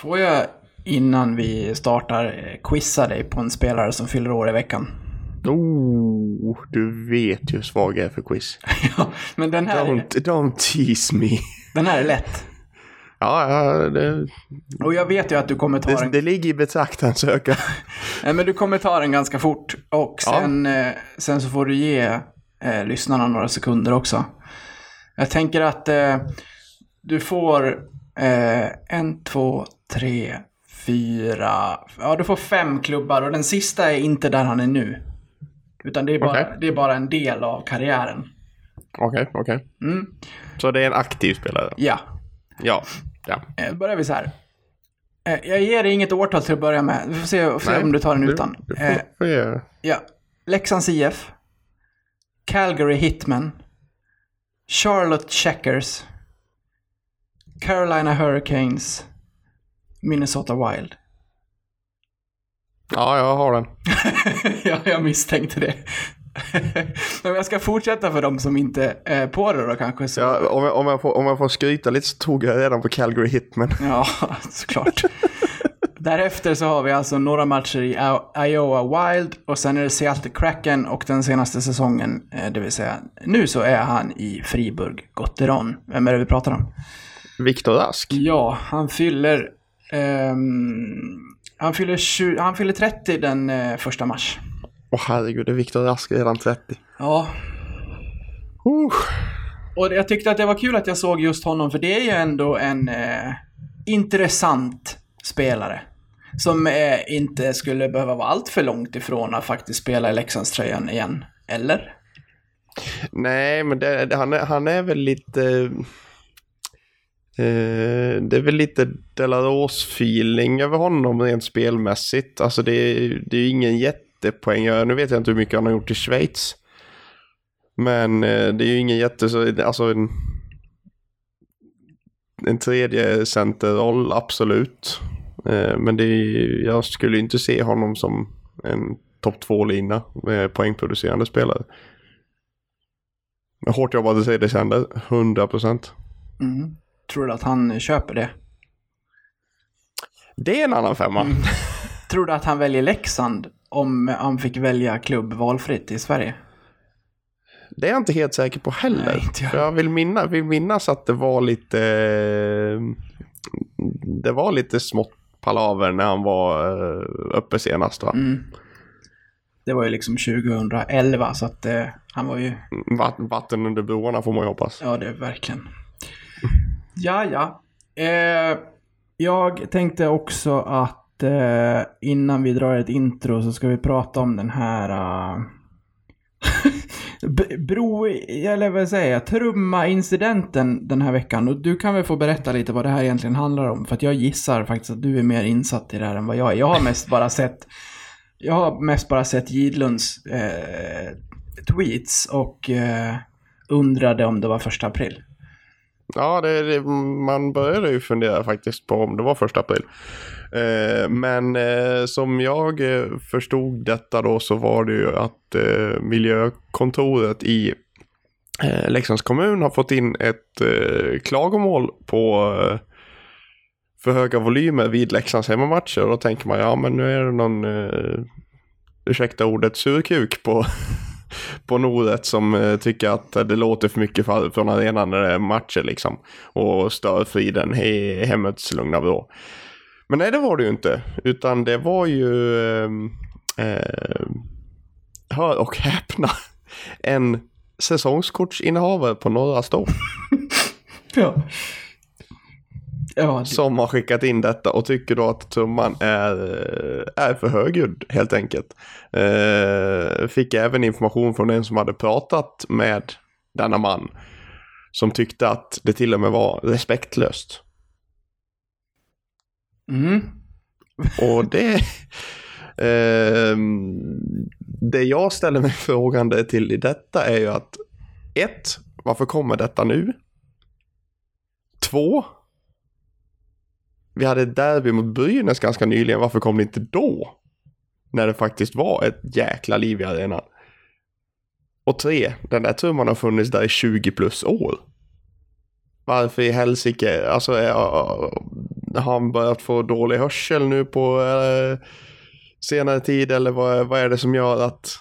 Får jag innan vi startar eh, quizza dig på en spelare som fyller år i veckan? Oh, du vet ju hur svag jag är för quiz. ja, men den här, Don't, don't tease me. den här är lätt. Ja, ja det, Och jag vet ju att du kommer ta det, den, det ligger i betraktarens öga. Nej, men du kommer ta den ganska fort. Och Ja. sen, eh, sen så får du ge eh, lyssnarna några sekunder också. Jag tänker att eh, du får eh, en, två, tre, fyra, ja du får fem klubbar och den sista är inte där han är nu. Utan det är bara, Okej. det är bara en del av karriären. Okej, okej. Mm. Så det är en aktiv spelare? Ja, Ja. ja. eh, börjar vi så här. Eh, jag ger dig inget årtal till att börja med. Vi får se, får se Nej, om du tar den Du, utan. du Eh, får, får ge. Ja. Leksands IF. Calgary Hitmen. Charlotte Checkers. Carolina Hurricanes. Minnesota Wild. Ja, jag har den. ja, jag misstänkte det. Men jag ska fortsätta för de som inte är på det då kanske. Så. Ja, om, jag, om, jag får, om jag får skryta lite så tog jag redan på Calgary Hitman. Ja, såklart. Därefter så har vi alltså några matcher i I- Iowa Wild och sen är det Seattle Kraken och den senaste säsongen, eh, det vill säga nu så är han i Friburg Gotteron. Vem är det vi pratar om? Viktor Rask. Ja, han fyller... ehm, han, fyller 20, han fyller 30 den eh, första mars. Åh herregud, är Viktor Rask redan 30? Ja, Uh. och jag tyckte att det var kul att jag såg just honom för det är ju ändå en eh, intressant spelare. Som eh, inte skulle behöva vara allt för långt ifrån att faktiskt spela i Leksandströjan igen. Eller? Nej, men det, han, är, han är väl lite... Eh, det är väl lite Delaros-feeling över honom rent spelmässigt. Alltså det, är- det är ju ingen jättepoäng. Nu vet jag inte hur mycket han har gjort i Schweiz. Men eh, det är ju ingen jätte... Alltså en, en tredje centerroll, absolut. Eh, men det är, jag skulle inte se honom som en topp två-lina med poängproducerande spelare. Men Hårt jobbat att säga 100 procent. Mm. Tror du att han köper det? Det är en annan femma. Mm. Tror du att han väljer Leksand om han fick välja klubb valfritt i Sverige? Det är jag inte helt säker på heller. Nej, jag. För jag vill, minna, vill minnas att det var lite... Det var lite smått palaver när han var eh, uppe senast va? Mm. Det var ju liksom 2011 så att eh, han var ju Vatt- Vatten under broarna får man ju hoppas. Ja, det är verkligen. Ja, ja. Eh, jag tänkte också att eh, innan vi drar ett intro så ska vi prata om den här... Uh, bro, eller vad säger jag, trumma-incidenten den här veckan. Och du kan väl få berätta lite vad det här egentligen handlar om. För att jag gissar faktiskt att du är mer insatt i det här än vad jag är. Jag har mest bara sett... Jag har mest bara sett Gidlunds eh, tweets och eh, undrade om det var första april. Ja, det, det, man började ju fundera faktiskt på om det var första april. Eh, men eh, som jag eh, förstod detta då så var det ju att eh, miljökontoret i eh, Leksands kommun har fått in ett eh, klagomål på eh, för höga volymer vid Leksands hemmamatcher. Och då tänker man ja men nu är det någon, eh, ursäkta ordet, surkuk på på Noret som eh, tycker att det låter för mycket från arenan när det eh, är matcher liksom. Och stör friden i hemmets lugna vrå. Men nej, det var det ju inte. Utan det var ju, ehm, eh, hör och häpna, en säsongskortsinnehavare på Norra Stå Ja. Ja, det, som har skickat in detta och tycker då att trumman är, eh, är för högljudd helt enkelt. Eh, fick även information från en som hade pratat med denna man som tyckte att det till och med var respektlöst. mm. Och det... ehm, det jag ställer mig frågande till i detta är ju att ett, Varför kommer detta nu? Två, Vi hade ett derby mot Brynäs ganska nyligen. Varför kom det inte då? När det faktiskt var ett jäkla liv i arenan. Och tre, Den där trumman har funnits där i 20 plus år. varför i helsike, alltså är, har han börjat få dålig hörsel nu på eh, senare tid eller vad, vad är det som gör att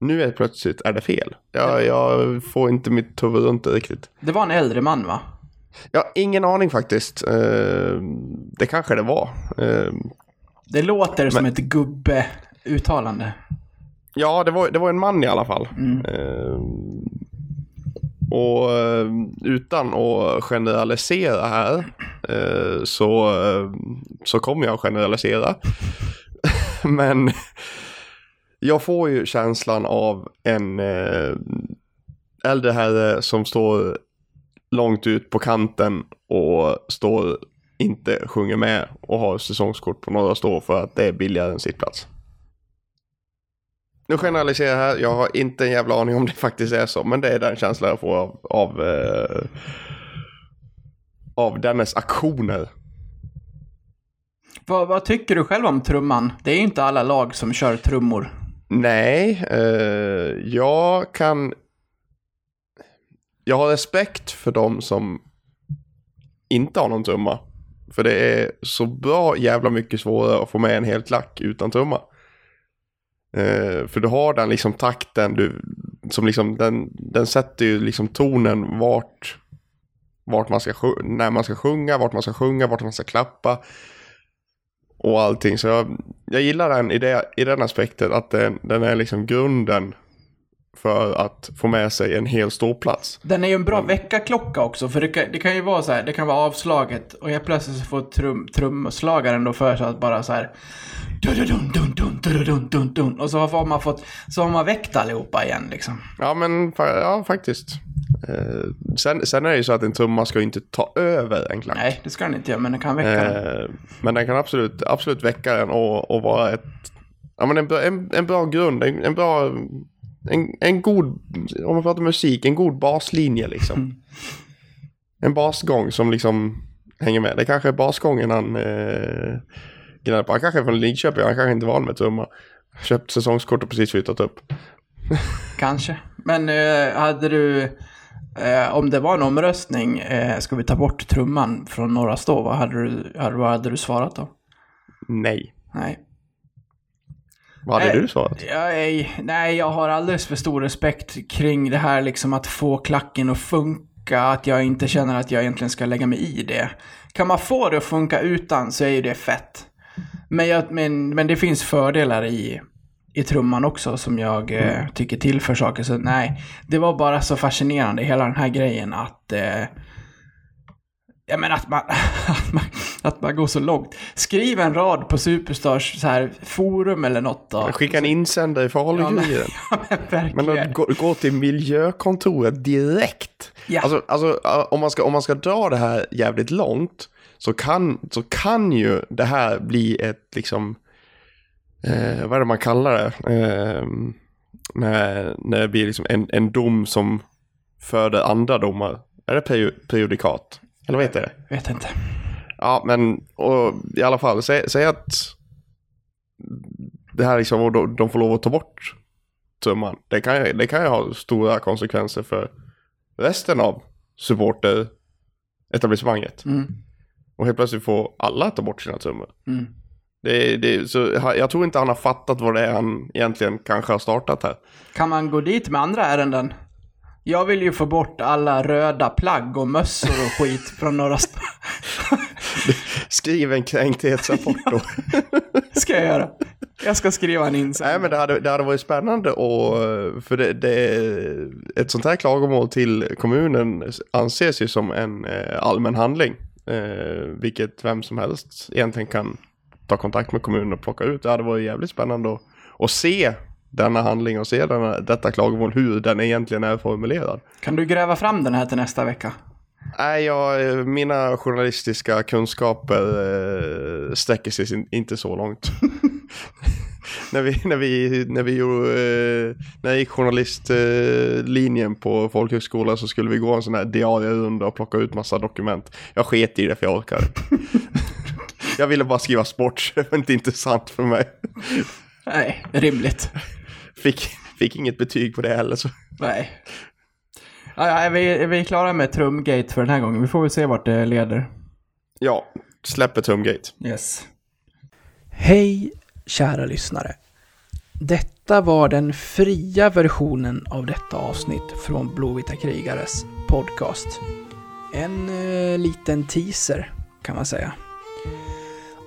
nu är plötsligt är det fel? Jag, jag får inte mitt huvud runt det riktigt. Det var en äldre man va? Jag har ingen aning faktiskt. Eh, det kanske det var. Eh, Det låter som ett gubbe-uttalande. Ja, det var, det var en man i alla fall. Mm. Eh, och utan att generalisera här så, så kommer jag att generalisera. Men jag får ju känslan av en äldre herre som står långt ut på kanten och står inte sjunger med och har säsongskort på några stå för att det är billigare än sittplats. Nu generaliserar jag här, jag har inte en jävla aning om det faktiskt är så, men det är den känslan jag får av, av, eh, av dennes aktioner. Vad, vad tycker du själv om trumman? Det är ju inte alla lag som kör trummor. Nej, eh, jag kan... Jag har respekt för de som inte har någon trumma. För det är så bra jävla mycket svårare att få med en hel klack utan trumma. Eh, för du har den liksom takten, du, som liksom, den, den sätter ju liksom tonen vart, vart man ska, när man ska sjunga, vart man ska sjunga, vart man ska klappa. Och allting. Så jag, jag gillar den i, det, i den aspekten att den, den är liksom grunden för att få med sig en hel ståplats. Den är ju en bra väckarklocka också, för det kan, det kan ju vara så här, det kan vara avslaget och helt plötsligt så får trum, trumslagaren då för sig att bara så här dun, dun, dun, dun, dun, dun, dun, och så har man fått, så har man väckt allihopa igen liksom. Ja men ja, faktiskt. Eh, sen, sen är det ju så att en trumma ska inte ta över en klack. Nej, det ska den inte göra, men den kan väcka den. Eh, men den kan absolut, absolut väcka den och, och vara ett, ja, men en, en, en bra grund, en, en bra, en, en god, om man pratar musik, en god baslinje liksom. En basgång som liksom hänger med. Det kanske är basgången han eh, gnäller på. Han kanske är från Lidköping, han kanske inte är van med trumma. Köpt säsongskort och precis flyttat upp. Kanske. Men eh, hade du, eh, om det var en omröstning, eh, ska vi ta bort trumman från Norra Stå, vad hade du, vad hade du svarat då? Nej. Nej. Vad hade Nej. du svarat? Jag, nej, jag har alldeles för stor respekt kring det här liksom att få klacken att funka, att jag inte känner att jag egentligen ska lägga mig i det. Kan man få det att funka utan så är ju det fett. Men, jag, men, men det finns fördelar i, i trumman också som jag eh, tycker tillför saker. Så nej, det var bara så fascinerande hela den här grejen att eh, Ja men att man, att man, att man går så långt. Skriv en rad på Superstars så här, forum eller något då. Skicka en insändare i Ja, men, ja, men Men gå, gå till miljökontoret direkt. Ja. Alltså, alltså om, man ska, om man ska dra det här jävligt långt så kan, så kan ju det här bli ett liksom, eh, vad är det man kallar det? Eh, när, när det blir liksom en, en dom som föder andra domar. Är det prejudikat? Eller vad heter det? Vet inte. Ja, men och, i alla fall, säg, säg att det här liksom, och de, de får lov att ta bort trumman. Det kan, det kan ju ha stora konsekvenser för resten av supporter-etablissemanget. Mm. Och helt plötsligt får alla ta bort sina trummor. Mm. Det, det, så, jag tror inte han har fattat vad det är han egentligen kanske har startat här. Kan man gå dit med andra ärenden? Jag vill ju få bort alla röda plagg och mössor och skit från Norra. Skriv en kränkthetsrapport då. ska jag göra. Jag ska skriva en Nej insändare. men det hade, det hade varit spännande och för det, det, ett sånt här klagomål till kommunen anses ju som en eh, allmän handling. Eh, vilket vem som helst egentligen kan ta kontakt med kommunen och plocka ut. Det hade varit jävligt spännande att, att se denna handling och se denna, detta klagomål, hur den egentligen är formulerad. Kan du gräva fram den här till nästa vecka? Nej, jag, eh, mina journalistiska kunskaper eh, sträcker sig inte så långt. när, vi, när, vi, när, vi gjorde, eh, när jag gick journalistlinjen på folkhögskolan så skulle vi gå en sån här diarierunda och plocka ut massa dokument. Jag sket i det för jag orkade. Jag ville bara skriva sport, det var inte intressant för mig. Nej, rimligt. Fick, fick inget betyg på det heller. Så. Nej. Ja, är, vi, är vi klara med Trumgate för den här gången? Vi får väl se vart det leder. Ja, släpper Tumgate. Yes. Hej, kära lyssnare. Detta var den fria versionen av detta avsnitt från Blåvita krigares podcast. En eh, liten teaser, kan man säga.